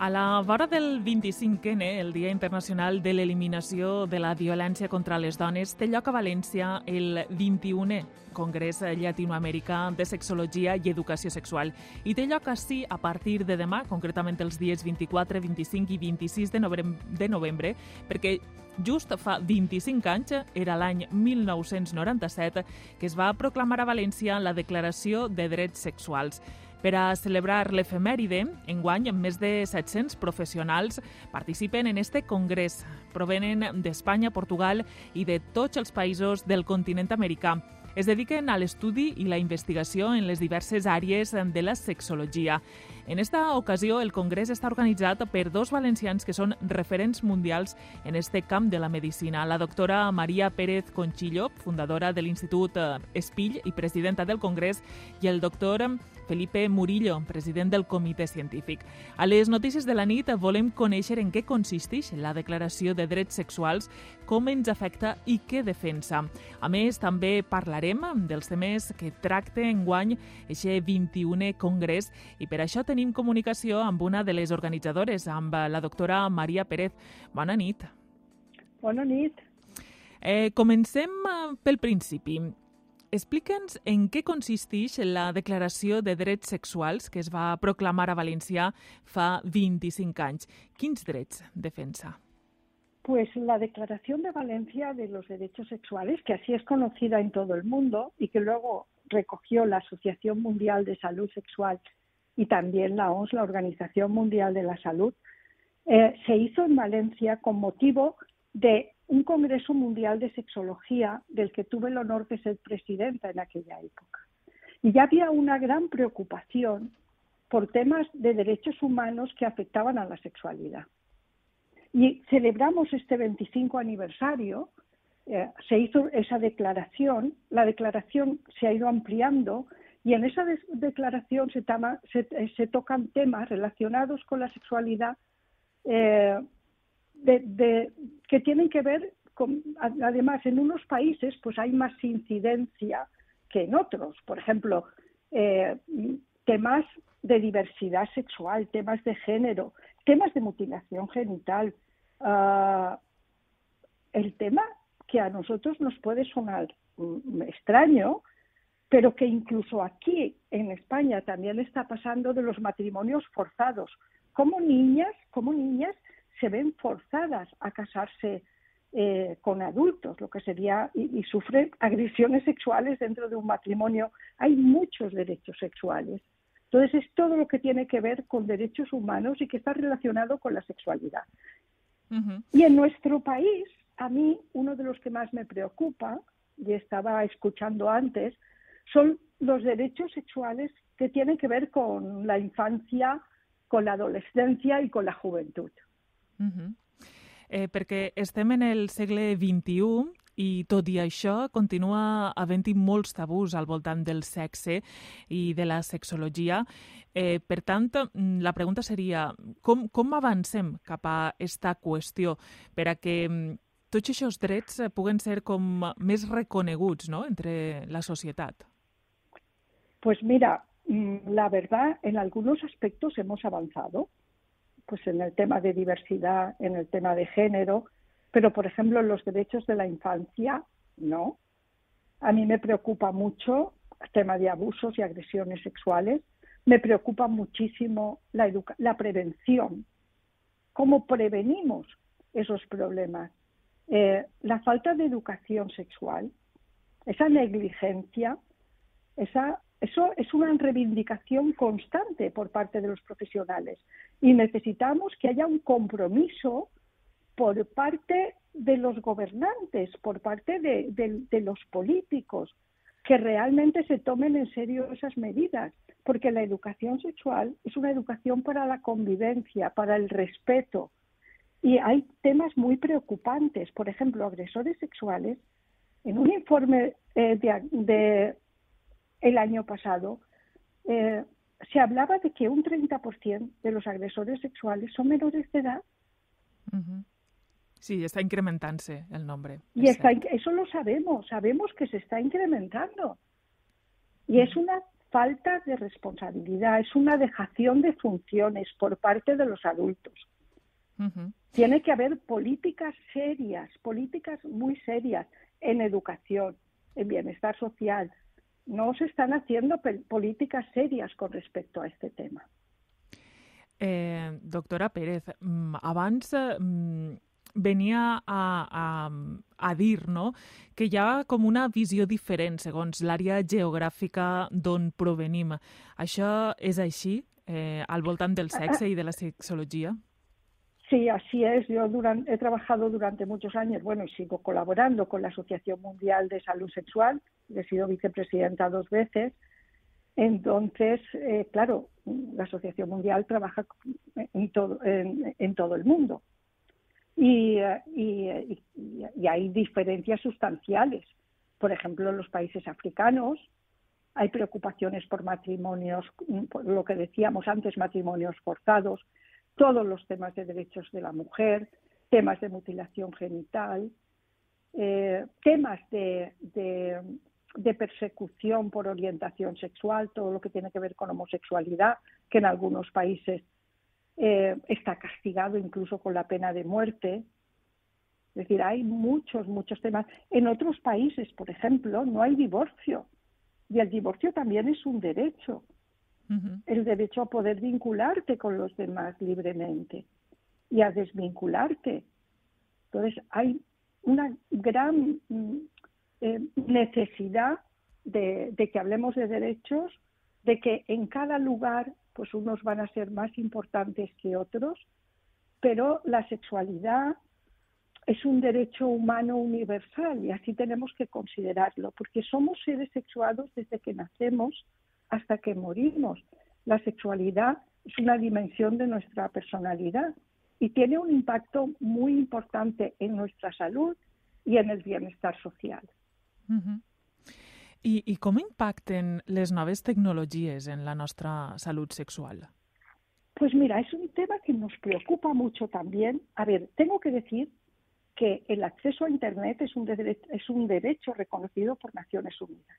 A la vora del 25N, el Dia Internacional de l'Eliminació de la Violència contra les Dones, té lloc a València el 21è Congrés Llatinoamericà de Sexologia i Educació Sexual i té lloc així a partir de demà, concretament els dies 24, 25 i 26 de novembre, de novembre perquè just fa 25 anys, era l'any 1997, que es va proclamar a València la Declaració de Drets Sexuals. Per a celebrar l'efemèride, enguany més de 700 professionals participen en este congrés. Provenen d'Espanya, Portugal i de tots els països del continent americà. Es dediquen a l'estudi i la investigació en les diverses àrees de la sexologia. En esta ocasió, el congrés està organitzat per dos valencians que són referents mundials en este camp de la medicina. La doctora Maria Pérez Conchillo, fundadora de l'Institut Espill i presidenta del congrés, i el doctor Felipe Murillo, president del comitè científic. A les notícies de la nit volem conèixer en què consisteix la Declaració de Drets Sexuals, com ens afecta i què defensa. A més, també parlarem dels temes que tracta enguany aquest 21è congrés i per això tenim comunicació amb una de les organitzadores, amb la doctora Maria Pérez. Bona nit. Bona nit. Eh, comencem pel principi. Explica'ns en què consisteix la Declaració de Drets Sexuals que es va proclamar a València fa 25 anys. Quins drets defensa? Pues la Declaración de Valencia de los Derechos Sexuales, que así es conocida en todo el mundo y que luego recogió la Asociación Mundial de Salud Sexual y también la OMS, la Organización Mundial de la Salud, eh, se hizo en Valencia con motivo de un Congreso Mundial de Sexología del que tuve el honor de ser presidenta en aquella época. Y ya había una gran preocupación por temas de derechos humanos que afectaban a la sexualidad. Y celebramos este 25 aniversario, eh, se hizo esa declaración, la declaración se ha ido ampliando y en esa de declaración se, tama, se, se, tocan temas relacionados con la sexualidad eh, de, que tienen que ver con, además, en unos países pues hay más incidencia que en otros. Por ejemplo, eh, temas de diversidad sexual, temas de género, temas de mutilación genital. Uh, el tema que a nosotros nos puede sonar um, extraño, pero que incluso aquí en España también está pasando de los matrimonios forzados. Como niñas, como niñas se ven forzadas a casarse eh, con adultos, lo que sería, y, y, sufren agresiones sexuales dentro de un matrimonio. Hay muchos derechos sexuales. Entonces es todo lo que tiene que ver con derechos humanos y que está relacionado con la sexualidad. Uh -huh. Y en nuestro país, a mí, uno de los que más me preocupa, y estaba escuchando antes, son los derechos sexuales que tienen que ver con la infancia, con la adolescencia y con la juventud. Uh -huh. eh, perquè estem en el segle XXI i tot i això continua havent-hi molts tabús al voltant del sexe i de la sexologia. Eh, per tant, la pregunta seria com, com avancem cap a aquesta qüestió per a que tots aquests drets puguen ser com més reconeguts no? entre la societat? Pues mira, la verdad, en algunos aspectos hemos avanzado. pues en el tema de diversidad, en el tema de género, pero por ejemplo los derechos de la infancia, no. A mí me preocupa mucho el tema de abusos y agresiones sexuales, me preocupa muchísimo la, la prevención, cómo prevenimos esos problemas, eh, la falta de educación sexual, esa negligencia, esa eso es una reivindicación constante por parte de los profesionales y necesitamos que haya un compromiso por parte de los gobernantes, por parte de, los políticos, que realmente se tomen en serio esas medidas, porque la educación sexual es una educación para la convivencia, para el respeto. Y hay temas muy preocupantes, por ejemplo, agresores sexuales. En un informe eh, de el año pasado, eh, se hablaba de que un 30% de los agresores sexuales son menores de edad. Uh -huh. Sí, está incrementándose el nombre. Y está, eso lo sabemos, sabemos que se está incrementando. Y es una falta de responsabilidad, es una dejación de funciones por parte de los adultos. Tiene que haber políticas serias, políticas muy serias en educación, en bienestar social. No se están haciendo políticas serias con respecto a este tema. Eh, doctora Pérez, mm, abans mm, venia a, a, a dir no? que hi ha com una visió diferent segons l'àrea geogràfica d'on provenim. Això és així eh, al voltant del sexe i de la sexologia? Sí, así es. Yo durante, he trabajado durante muchos años, bueno, y sigo colaborando con la Asociación Mundial de Salud Sexual, he sido vicepresidenta dos veces. Entonces, eh, claro, la Asociación Mundial trabaja en todo, el mundo. Y, y, y, hay diferencias sustanciales. Por ejemplo, en los países africanos hay preocupaciones por matrimonios, por lo que decíamos antes, matrimonios forzados, todos los temas de derechos de la mujer, temas de mutilación genital, eh, temas de, persecución por orientación sexual, todo lo que tiene que ver con homosexualidad, que en algunos países eh, está castigado incluso con la pena de muerte. Es decir, hay muchos, muchos temas. En otros países, por ejemplo, no hay divorcio. Y el divorcio también es un derecho el derecho a poder vincularte con los demás libremente y a desvincularte. Entonces hay una gran mm, eh, necesidad de, que hablemos de derechos, de que en cada lugar pues unos van a ser más importantes que otros, pero la sexualidad es un derecho humano universal y así tenemos que considerarlo, porque somos seres sexuados desde que nacemos hasta que morimos. La sexualidad es una dimensión de nuestra personalidad y tiene un impacto muy importante en nuestra salud y en el bienestar social. Uh -huh. I, I com impacten les noves tecnologies en la nuestra salud sexual? Pues mira, es un tema que nos preocupa mucho también. A ver, tengo que decir que el acceso a Internet es un, es un derecho reconocido por Naciones Unidas.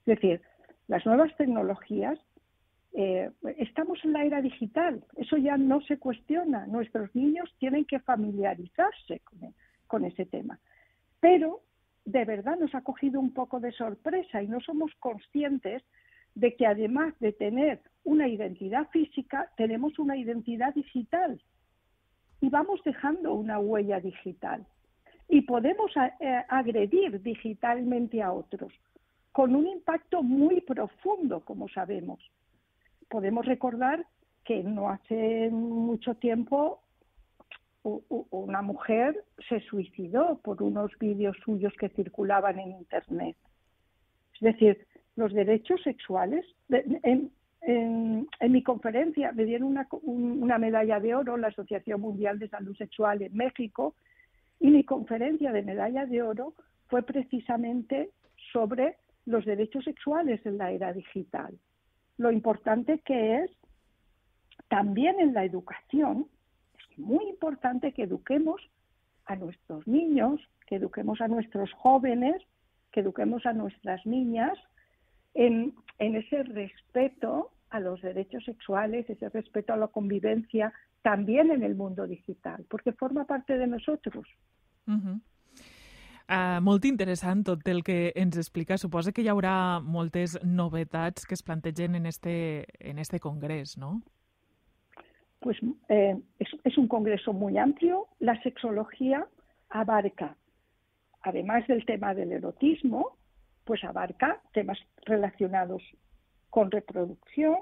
Es decir, las nuevas tecnologías, eh, estamos en la era digital, eso ya no se cuestiona, nuestros niños tienen que familiarizarse con ese tema. Pero de verdad nos ha cogido un poco de sorpresa y no somos conscientes de que además de tener una identidad física, tenemos una identidad digital y vamos dejando una huella digital y podemos eh, agredir digitalmente a otros con un impacto muy profundo, como sabemos. Podemos recordar que no hace mucho tiempo una mujer se suicidó por unos vídeos suyos que circulaban en Internet. Es decir, los derechos sexuales. En, mi conferencia me dieron una, una, medalla de oro la Asociación Mundial de Salud Sexual en México y mi conferencia de medalla de oro fue precisamente sobre los derechos sexuales en la era digital. Lo importante que es también en la educación, muy importante que eduquemos a nuestros niños, que eduquemos a nuestros jóvenes, que eduquemos a nuestras niñas en, ese respeto a los derechos sexuales, ese respeto a la convivencia, también en el mundo digital, porque forma parte de nosotros. Uh -huh. Uh, molt interessant tot el que ens explica. Suposa que hi haurà moltes novetats que es plantegen en este, en este congrés, ¿no? Pues eh, es, un congreso muy amplio. La sexología abarca, además del tema del erotismo, pues abarca temas relacionados con reproducción,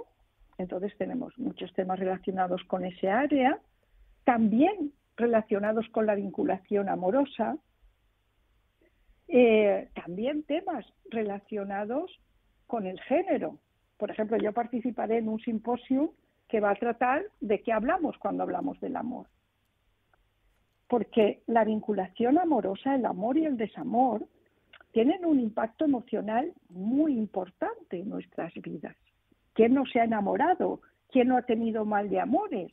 entonces tenemos muchos temas relacionados con ese área, también relacionados con la vinculación amorosa, eh, también temas relacionados con el género. Por ejemplo, yo participaré en un simposio que va a tratar de qué hablamos cuando hablamos del amor. Porque la vinculación amorosa, el amor y el desamor, tienen un impacto emocional muy importante en nuestras vidas. ¿Quién no se ha enamorado? ¿Quién no ha tenido mal de amores?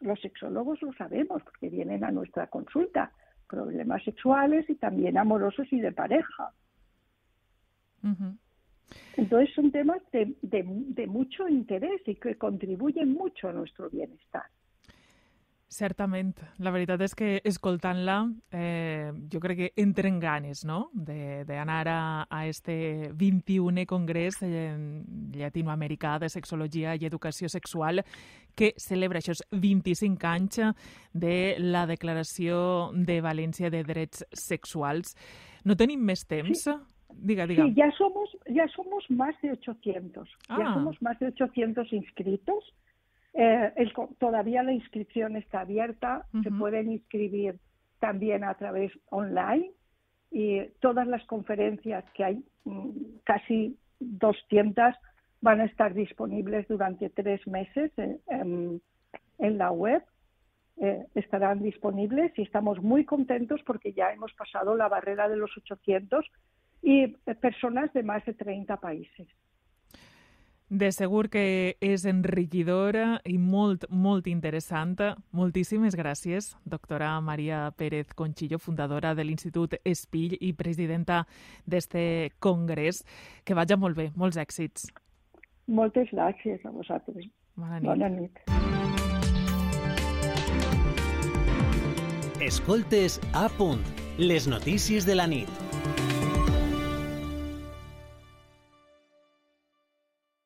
Los sexólogos lo sabemos porque vienen a nuestra consulta problemas sexuales y también amorosos y de pareja. Uh. Entonces son temas de, de mucho interés y que contribuyen mucho a nuestro bienestar. Certament. La veritat és que escoltant-la eh, jo crec que entren ganes no? d'anar a, a este 21è congrés llatinoamericà de sexologia i educació sexual que celebra aquests 25 anys de la Declaració de València de Drets Sexuals. No tenim més temps? Sí. Diga, diga. Sí, ya somos, ya somos más de 800. Ah. Ya somos más de 800 inscritos. Eh, el, todavía la inscripción está abierta, se pueden inscribir también a través online y todas las conferencias que hay, mm, casi 200, van a estar disponibles durante tres meses en, la web. Eh, estarán disponibles y estamos muy contentos porque ya hemos pasado la barrera de los 800 y personas de más de 30 países. De segur que és enriquidora i molt, molt interessant. Moltíssimes gràcies, doctora Maria Pérez Conchillo, fundadora de l'Institut Espill i presidenta d'este congrés. Que vaja molt bé, molts èxits. Moltes gràcies a vosaltres. Bona nit. Bona nit. Escoltes a punt, les notícies de la nit.